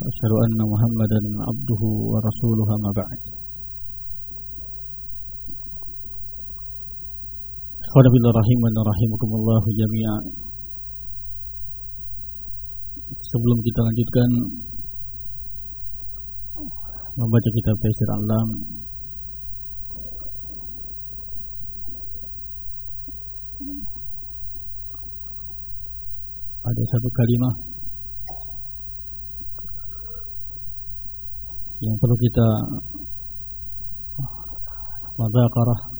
وأشهد أن محمدا عبده ورسوله ما بعد Ikhwan billah rahiman rahimakumullah jami'an Sebelum kita lanjutkan membaca kitab Tafsir Alam ada satu kalimat yang perlu kita madzakarah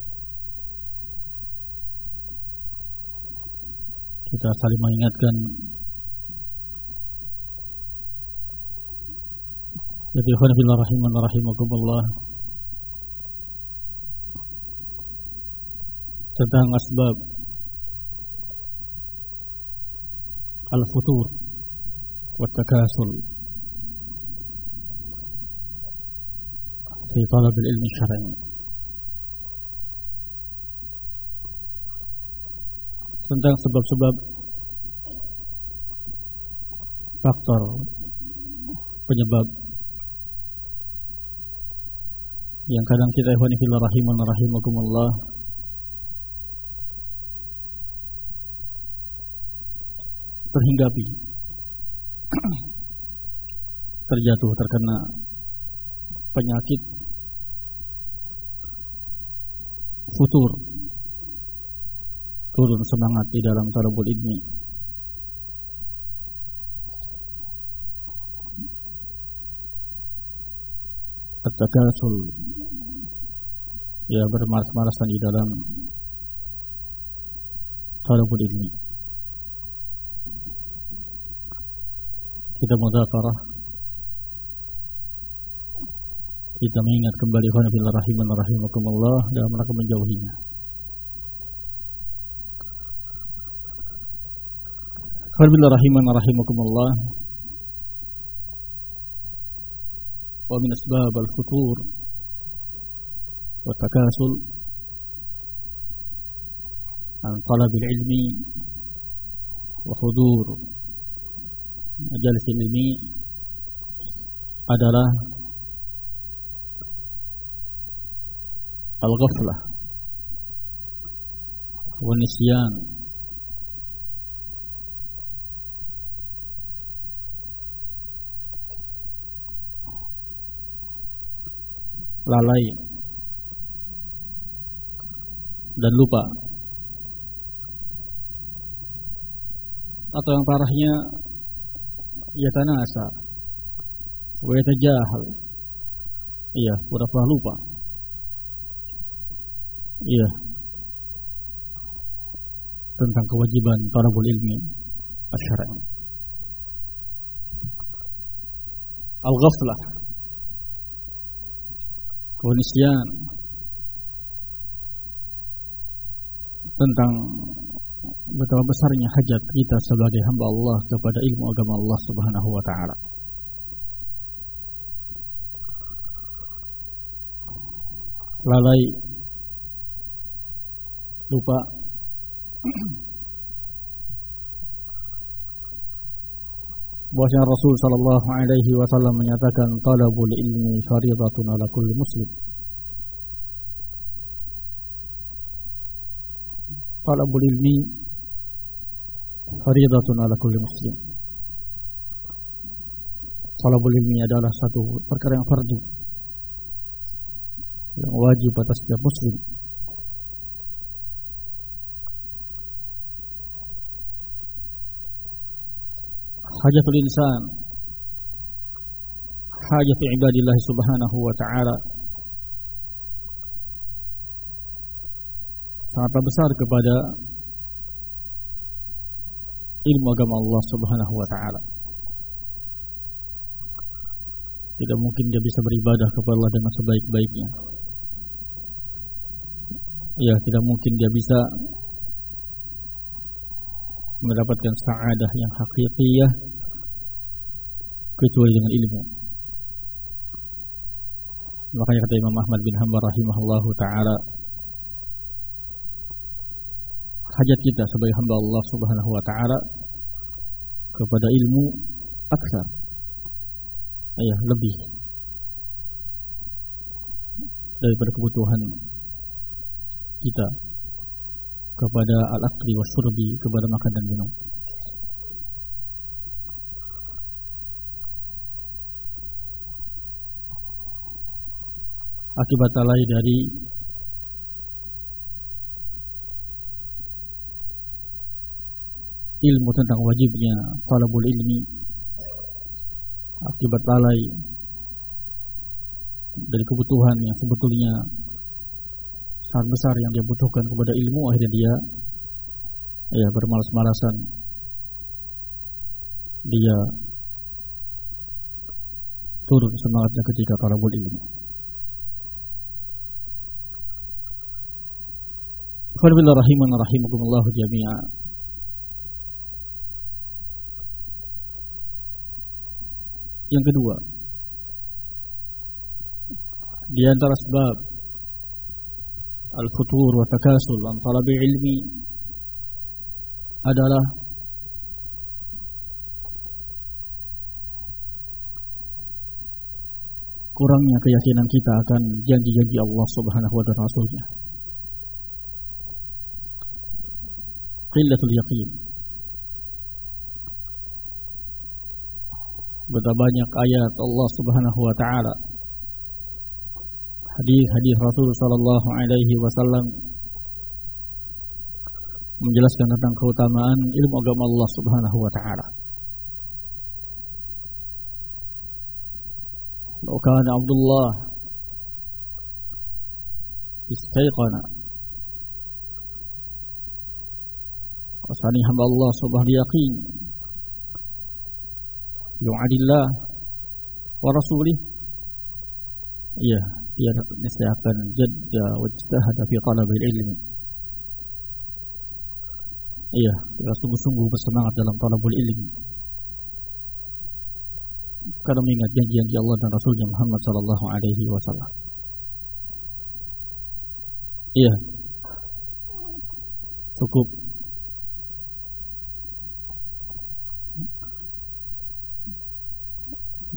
kita saling mengingatkan. Jadi ikhwan fillah rahiman rahimakumullah. Tentang asbab al-futur wa takasul في طلب العلم الشرعي tentang sebab-sebab faktor penyebab yang kadang kita ikhwan fillah rahiman rahimakumullah terhinggapi terjatuh terkena penyakit futur. Turun semangat di dalam talabul ilmi. At-takasul ya bermalas-malasan di dalam talabul ilmi. Kita mudzakarah kita mengingat kembali khana billah rahiman rahimakumullah dalam rangka menjauhinya. Khana billah rahiman rahimakumullah. Wa min asbab al-futur wa takasul an talab al-ilmi wa hudur. Majalis ilmi adalah al-ghaflah. Wanisyan lalai. Dan lupa. Atau yang parahnya ya yatanasa. Wajah jahal iya pura-pura lupa. Iya. Tentang kewajiban talabul ilmi asy'ari. Al-ghaflah. Kenisyan tentang betapa besarnya hajat kita sebagai hamba Allah kepada ilmu agama Allah Subhanahu wa taala. Lalai lupa. Bahwasanya Rasul sallallahu alaihi wasallam menyatakan talabul ilmi fardhatun ala kulli muslim. Talabul ilmi fardhatun ala kulli muslim. Talabul ilmi adalah satu perkara yang fardu yang wajib atas setiap muslim hajatul insan. Hajat ibadillah subhanahu wa ta'ala. Sangat besar kepada ilmu agama Allah subhanahu wa ta'ala. Tidak mungkin dia bisa beribadah kepada Allah dengan sebaik-baiknya. Ya tidak mungkin dia bisa mendapatkan sa'adah yang hakikiyah kecuali dengan ilmu. Makanya kata Imam Ahmad bin Hanbal rahimahullah taala hajat kita sebagai hamba Allah Subhanahu wa taala kepada ilmu aksar. Ya, lebih daripada kebutuhan kita kepada al-akli wa syurbi kepada makan dan minum. Akibat lalai dari ilmu tentang wajibnya talabul ilmi akibat lalai dari kebutuhan yang sebetulnya sangat besar yang dia butuhkan kepada ilmu akhirnya dia ya bermalas-malasan. Dia turun semangatnya ketika talabul ilmi Rahiman rahimakumullah jami'a. Yang kedua Di antara sebab Al-futur wa takasul An talabi ilmi Adalah Kurangnya keyakinan kita akan Janji-janji Allah subhanahu wa ta'ala. Rasulnya Qillatul yaqin Betapa banyak ayat Allah Subhanahu wa taala hadis-hadis Rasul sallallahu alaihi wasallam menjelaskan tentang keutamaan ilmu agama Allah Subhanahu wa taala. Lau kana Abdullah istayqana Asani hamba Allah subhanahu yakin yu'adillah wa rasulih. Iya dia niscaya akan jadda wa ijtahada fi talabil ilmi. Iya dia sungguh-sungguh bersemangat dalam talabul ilmi. Karena mengingat janji-janji Allah dan Rasulnya Muhammad sallallahu alaihi wasallam. Iya. Cukup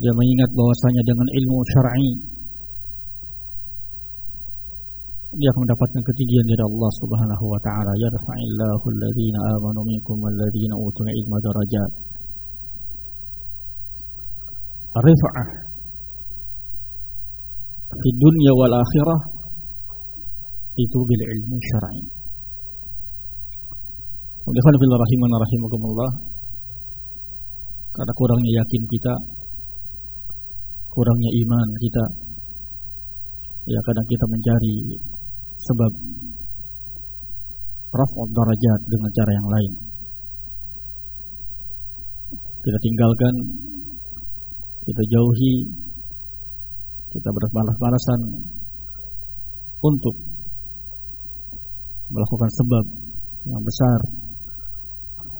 dia mengingat bahwasanya dengan ilmu syar'i dia akan mendapatkan ketinggian dari Allah Subhanahu wa taala. Yarfa'illahu alladhina amanu minkum walladhina utul ilma darajat. Rifa'ah di dunia wal akhirah itu bil ilmu syar'i. Karena rahimana rahimakumullah karena kurangnya yakin kita kurangnya iman kita. Ya kadang kita mencari sebab raf'ud darajat dengan cara yang lain. Kita tinggalkan kita jauhi kita berbalas-balasan untuk melakukan sebab yang besar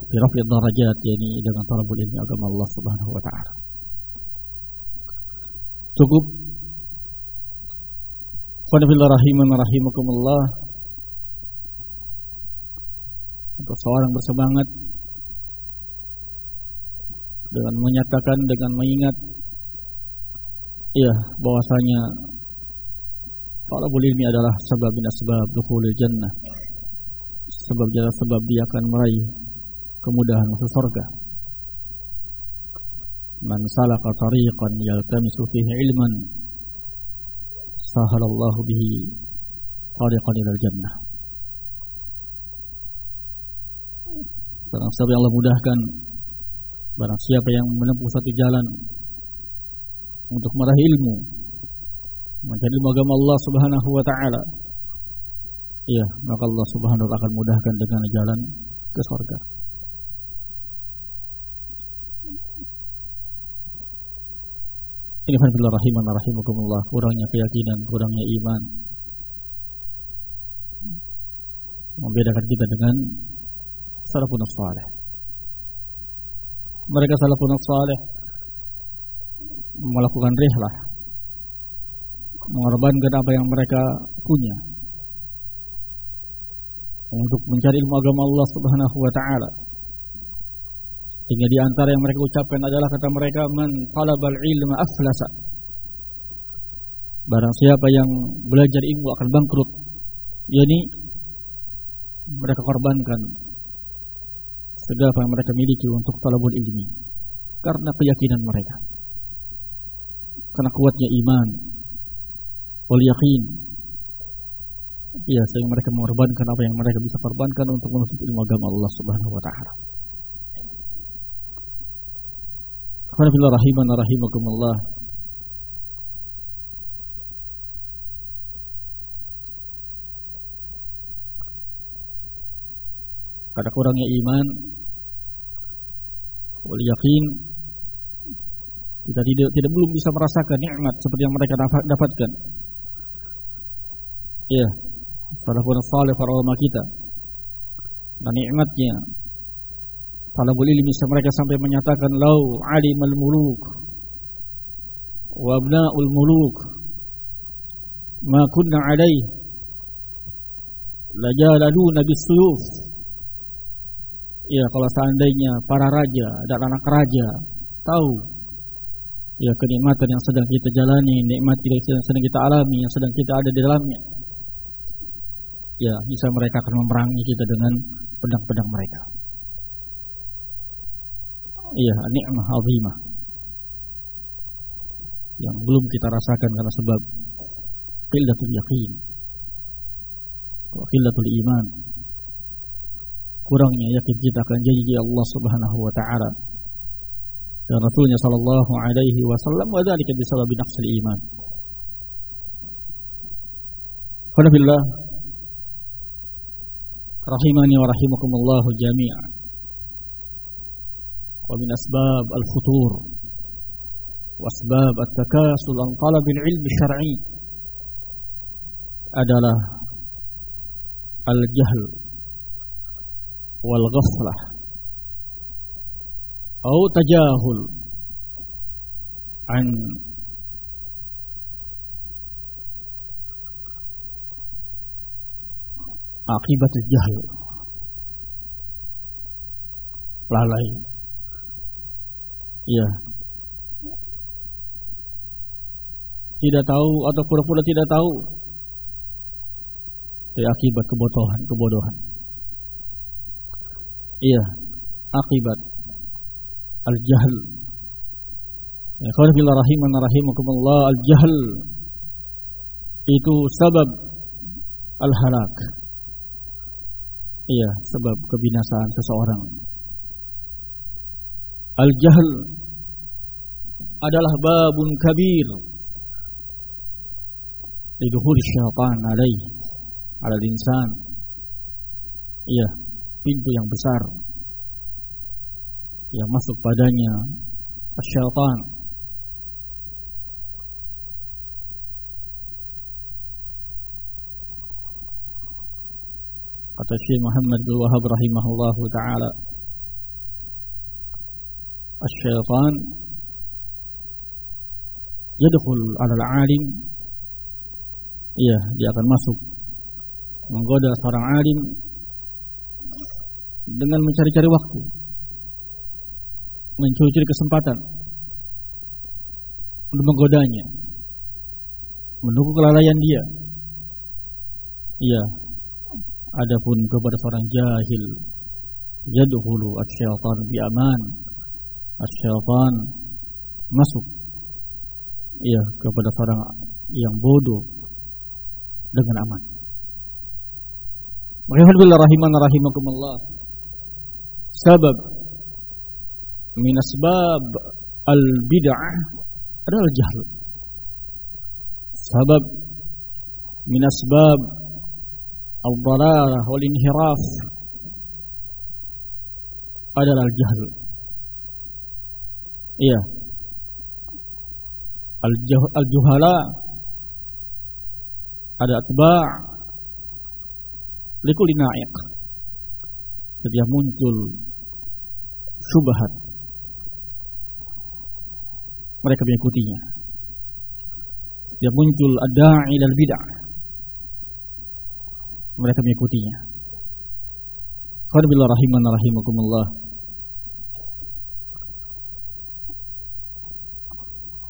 di raf'ud darajat yakni dengan talabul ilmi agama Allah Subhanahu wa taala Cukup? Qanifillah rahiman rahimakumullah Untuk seorang bersemangat Dengan menyatakan Dengan mengingat Ya bahwasanya Talabul ilmi adalah Sebab bin asbab dukhulil jannah. Sebab jalan sebab dia akan meraih Kemudahan masuk surga Man salaka tariqan yaltamisu fihi ilman Sahalallahu bihi Tariqan ilal jannah. Barang siapa yang Allah mudahkan Barang siapa yang menempuh satu jalan Untuk meraih ilmu Mencari ilmu agama Allah subhanahu wa ta'ala Iya, maka Allah subhanahu wa ta'ala akan mudahkan dengan jalan ke surga Alhamdulillah kurangnya keyakinan, kurangnya iman membedakan kita dengan salafun salih. Mereka salafun salih melakukan rihlah mengorbankan apa yang mereka punya untuk mencari ilmu agama Allah Subhanahu wa taala. Hingga di antara yang mereka ucapkan adalah kata mereka man talabal ilma aflasa. Barang siapa yang belajar ilmu akan bangkrut. yakni mereka korbankan segala yang mereka miliki untuk talabul ilmi karena keyakinan mereka. Karena kuatnya iman wal yakin. Ya, sehingga mereka mengorbankan apa yang mereka bisa korbankan untuk menuntut ilmu agama Allah Subhanahu wa taala. Alhamdulillah rahiman rahimakumullah. Karena kurangnya iman wal yakin kita tidak tidak belum bisa merasakan nikmat seperti yang mereka dapatkan. Ya, salafun salih para ulama kita. Dan nikmatnya talabul ilmi mereka sampai menyatakan lau alimal muluk wa abnaul muluk ma kunna alaih lajalaluna bisuyuf ya kalau seandainya para raja dan anak raja tahu ya kenikmatan yang sedang kita jalani nikmat yang sedang kita alami yang sedang kita ada di dalamnya ya bisa mereka akan memerangi kita dengan pedang-pedang mereka iya nikmah azimah. Yang belum kita rasakan karena sebab qillatul yaqin. Wa qillatul iman. Kurangnya yakin kita akan janji Allah Subhanahu wa taala. Dan Rasulnya sallallahu alaihi wasallam wa dzalika bisabab naqsil iman. Qala billah rahimani wa rahimakumullah jami'an. Wa min asbab al-futur wa asbab at-takasul an talab al-ilm syar'i adalah al-jahl wal ghaflah atau tajahul an akibat jahl lalai iya. Tidak tahu atau pura-pura tidak tahu. Ya, akibat kebodohan kebodohan. Iya akibat al-jahl. Ya kalau rahiman rahimakumullah al-jahl itu sebab al-halak. Iya sebab kebinasaan seseorang al-jahl adalah babun kabir. Liduhul syaitan alaih ala insan iya pintu yang besar. Yang masuk padanya syaitan. Kata Syekh Muhammad bin Wahab rahimahullah taala الشيطان يدخل على العالم iya dia akan masuk menggoda seorang alim dengan mencari-cari waktu mencuri-curi kesempatan untuk menggodanya menunggu kelalaian dia iya adapun kepada seorang jahil yadkhulu asy-syaitan bi aman asy-syaitan masuk iya kepada seorang yang bodoh dengan aman Alhamdulillah rahiman rahimakumullah Sabab min asbab al-bid'ah adalah jahl. Sabab min asbab al-dhalalah wal inhiraf adalah jahl. Iya. al-juhala ada atba' likulli na'iq setiap muncul subhat mereka mengikutinya. Setiap muncul ad-da'i lal bid'ah. Mereka mengikutinya. Qul rahiman rahimakumullah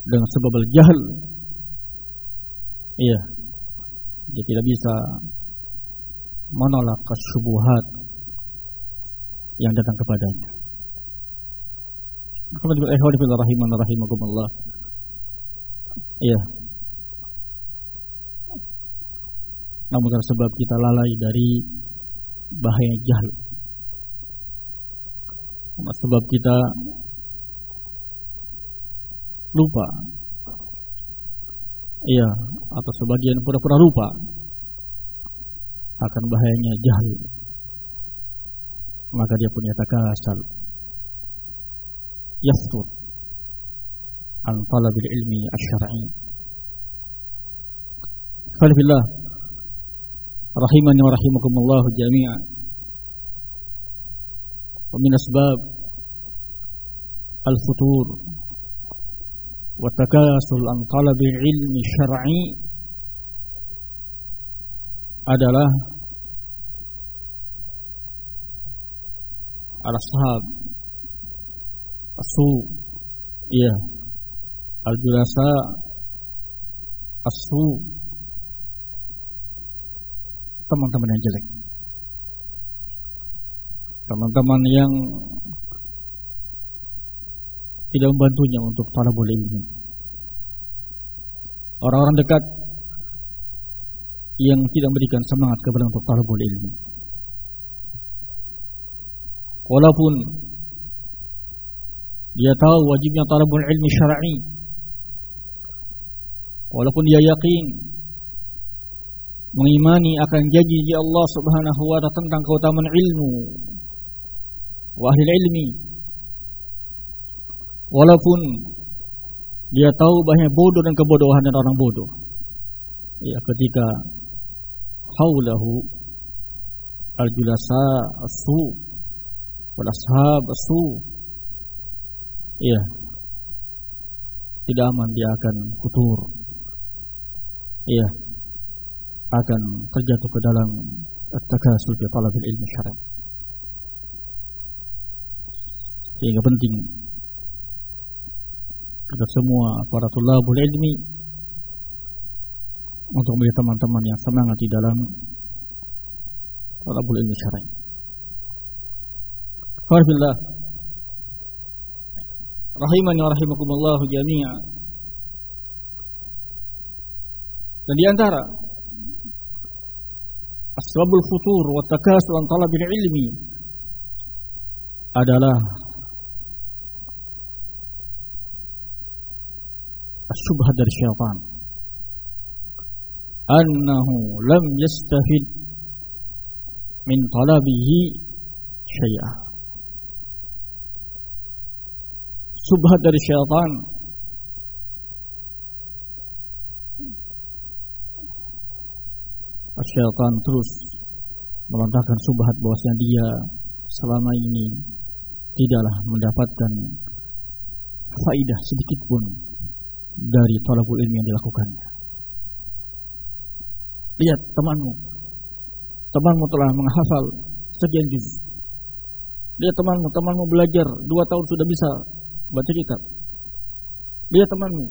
dengan sebab al-jahl iya dia tidak bisa menolak kesubuhat yang datang kepadanya. Kalau juga ikhwan fillah rahiman rahimakumullah. Iya. Namun karena sebab kita lalai dari bahaya jahil. Sebab kita lupa. Iya, atau sebagian pura-pura lupa. Akan bahayanya jahil. Maka dia punya takasal. Yastur. An talabil ilmi asy-syar'i Falillah rahimani wa rahimakumullah jami'an wa min asbab al-futur wa takasul an talabil ilmi syar'i adalah al-ashab asu iya al-julasa asu teman-teman yang jelek teman-teman yang tidak membantunya untuk talabul ilmi. Orang-orang dekat yang tidak memberikan semangat kepada untuk talabul ilmi. Walaupun dia tahu wajibnya talabul ilmi syar'i. Walaupun dia yakin mengimani akan janji Allah Subhanahu wa taala tentang keutamaan ilmu wa ahli ilmi walaupun dia tahu banyak bodoh dan kebodohan dan orang bodoh. Ya ketika haulahu al-julasa as-su wal ashab asu iya tidak aman dia akan futur. Iya akan terjatuh ke dalam at-takasul fi talabil ilmi syar'i. Sehingga penting kita semua para tulabul ilmi untuk menjadi teman-teman yang semangat di dalam talabul ilmi syar'i Alhamdulillah. Rahimani wa rahimakumullah jami'a. Dan di antara Asbabul futur wa takasul an talabil ilmi adalah Asyubhat dari syaitan. Annahu lam yastafid Min talabihi syai'ah subhat dari syaitan syaitan terus melontarkan subhat bahwasanya dia selama ini tidaklah mendapatkan faidah sedikit pun dari talabul ilmi yang dilakukannya. Lihat temanmu, temanmu telah menghafal sekian juz. Lihat temanmu, temanmu belajar dua tahun sudah bisa baca kitab. Dia temanmu.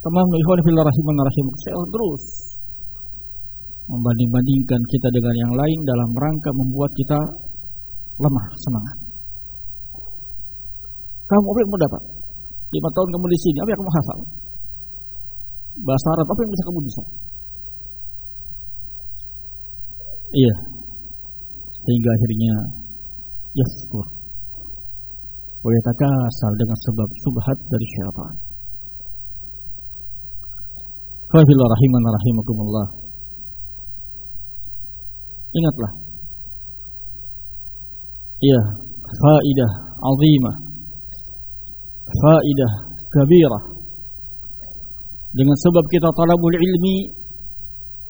Temanmu ikhwan fillah rahiman rahim. Saya terus membanding-bandingkan kita dengan yang lain dalam rangka membuat kita lemah semangat. Kamu apa yang mau dapat? Lima tahun kamu di sini, apa yang kamu hafal? Bahasa Arab apa yang bisa kamu bisa? Iya. Sehingga akhirnya yaskur wa yatakasal dengan sebab subhat dari syaitan. Fahillah rahiman rahimakumullah. Ingatlah. Ya, faidah azimah. Faidah kabirah dengan sebab kita talabul ilmi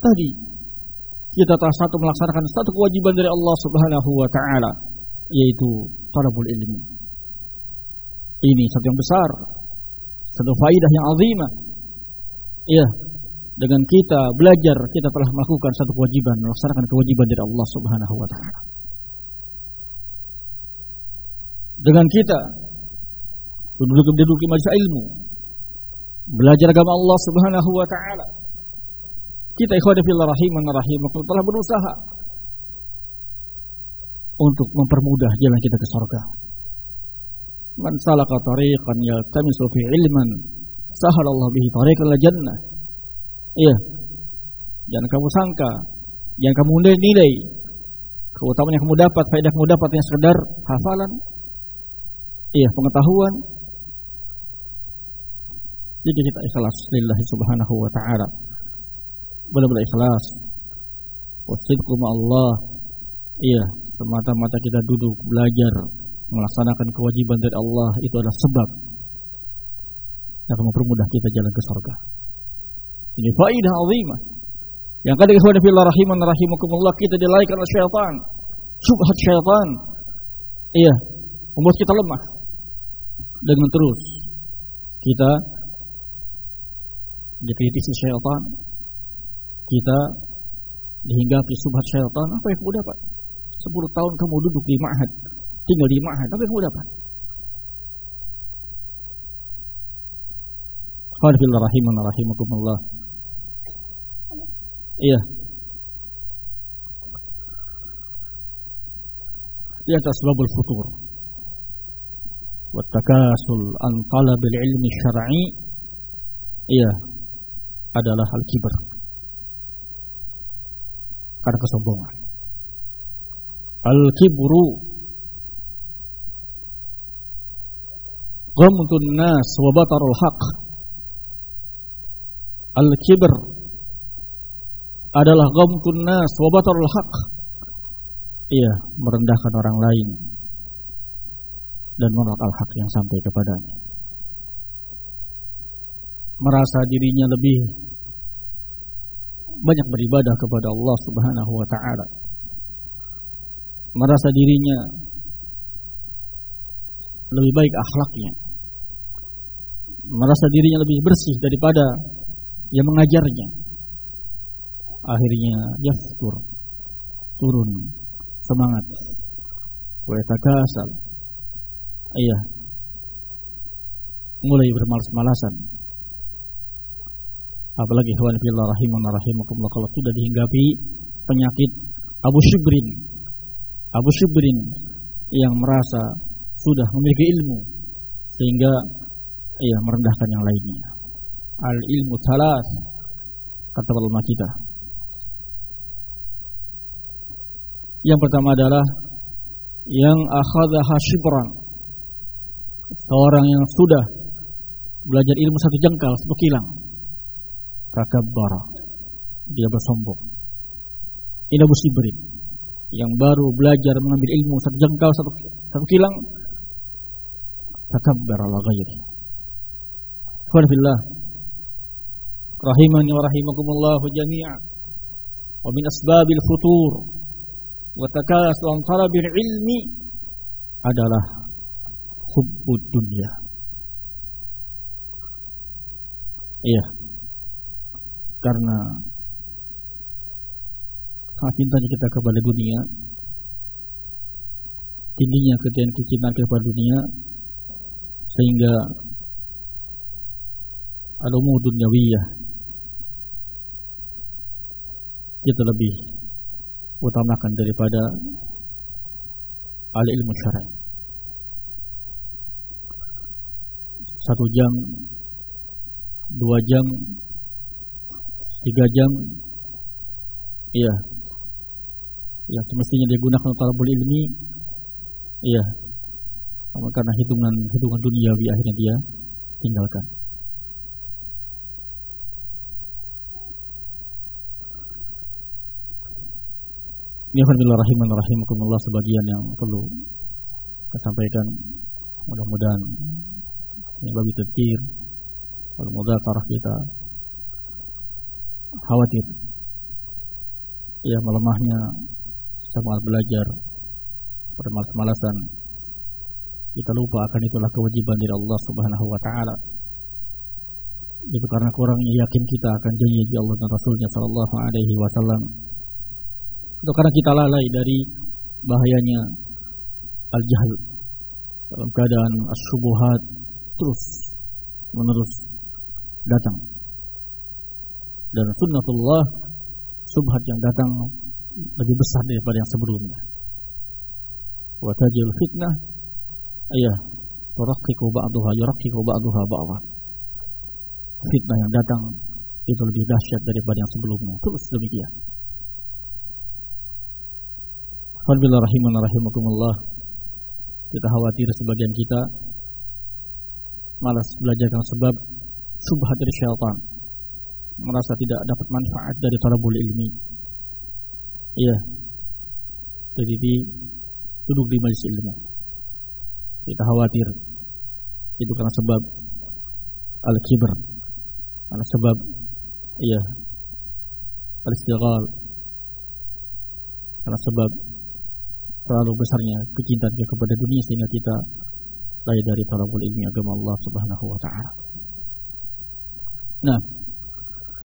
tadi kita telah satu melaksanakan satu kewajiban dari Allah Subhanahu wa taala yaitu talabul ilmi. Ini satu yang besar, satu faidah yang azimah. Iya, dengan kita belajar kita telah melakukan satu kewajiban, melaksanakan kewajiban dari Allah Subhanahu wa taala. Dengan kita duduk-duduk di ilmu, belajar agama Allah Subhanahu wa taala. Kita ikhwan fillah rahiman rahimakum telah berusaha untuk mempermudah jalan kita ke surga. Man salaka tariqan yaltamisu fi ilman sahalallahu bihi tariqan la jannah. Iya. Jangan kamu sangka, jangan kamu nilai keutamaan yang kamu dapat, faedah kamu dapat yang sekedar hafalan. Iya, pengetahuan. Jadi kita ikhlas lillahi subhanahu wa ta'ala. Benar-benar ikhlas. Wasidku Allah. Iya, semata-mata kita duduk belajar melaksanakan kewajiban dari Allah itu adalah sebab yang akan mempermudah kita jalan ke surga. Ini faidah azimah. Yang kadang ikhwan fillah rahiman rahimakumullah kita dilarikan oleh syaitan. Subhat syaitan. Iya, membuat kita lemah. Dengan terus kita dikritisi syaitan. Kita dihinggapi subhat syaitan. Apa yang kamu dapat? 10 tahun kamu duduk di ma'had, tinggal di ma'had, apa yang kamu dapat? Alhamdulillah rahiman rahimakumullah. Iya. Di atas sebabul futur. Wattakasul talabil ilmi syar'i. Iya. Adalah al-kibar. Karena kesombongan. Al-kibru Ghamtun nas wa batarul haq Al-kibr adalah ghamtun nas wa batarul haq Iya, merendahkan orang lain dan menolak al-haq yang sampai kepadanya. Merasa dirinya lebih banyak beribadah kepada Allah Subhanahu wa taala. Merasa dirinya lebih baik akhlaknya. Merasa dirinya lebih bersih daripada yang mengajarnya. Akhirnya dia futur turun semangat. Wa yatakasal. Iya. Mulai bermalas-malasan apalagi hewan fillah rahimun rahimakumullah kalau sudah dihinggapi penyakit Abu Shibrin Abu Shibrin yang merasa sudah memiliki ilmu sehingga ia merendahkan yang lainnya. Al ilmu salas kata ulama kita. Yang pertama adalah yang akhadha shibran. Seorang yang sudah belajar ilmu satu jengkal, satu. Takabbara. Dia bersombong. Ini Abu Shibrin yang baru belajar mengambil ilmu satu jengkal satu, satu kilang. Takabbar ala ghairi. Alhamdulillah rahimani wa rahimakumullah jami'a wa min asbabil futur. Wa takasu an talabil ilmi adalah hubbud dunia iya karena sangat cintanya kita kepada dunia tingginya kecintaan kecintaan kepada dunia sehingga al-umur dunyawiyah kita lebih utamakan daripada al-ilmu syar'i satu jam dua jam tiga jam. Iya. Yang semestinya digunakan untuk talabul ilmi. Iya. Karena hitungan hitungan duniawi akhirnya dia tinggalkan. Ini alhamdulillah rahiman rahimakumullah sebagian yang perlu saya sampaikan. Mudah-mudahan ini bagi terkir mudah-mudahan kita khawatir. Ya melemahnya semangat belajar bermalas-malasan. Kita lupa akan itulah kewajiban dari Allah Subhanahu wa taala. Itu karena kurangnya yakin kita akan janji Allah dan Rasulnya Sallallahu Alaihi Wasallam. Itu karena kita lalai dari bahayanya al-jahl. Dalam keadaan as-subuhat terus menerus datang dan sunnatullah subhat yang datang lebih besar daripada yang sebelumnya. Wa tajil fitnah ayah turakkiku ba'duha yurakkiku ba'duha ba'dha. Fitnah yang datang itu lebih dahsyat daripada yang sebelumnya. Terus demikian. Alhamdulillah rahiman rahimakumullah. Kita khawatir sebagian kita malas belajar karena sebab subhat dari syaitan merasa tidak dapat manfaat dari talabul ilmi. Iya. Jadi di duduk di majelis ilmu. Kita khawatir. Itu karena sebab al-kibr. Karena sebab iya al-istighal karena sebab terlalu besarnya kecintaan kepada dunia sehingga kita lari dari talabul ilmi agama Allah Subhanahu wa taala. Nah,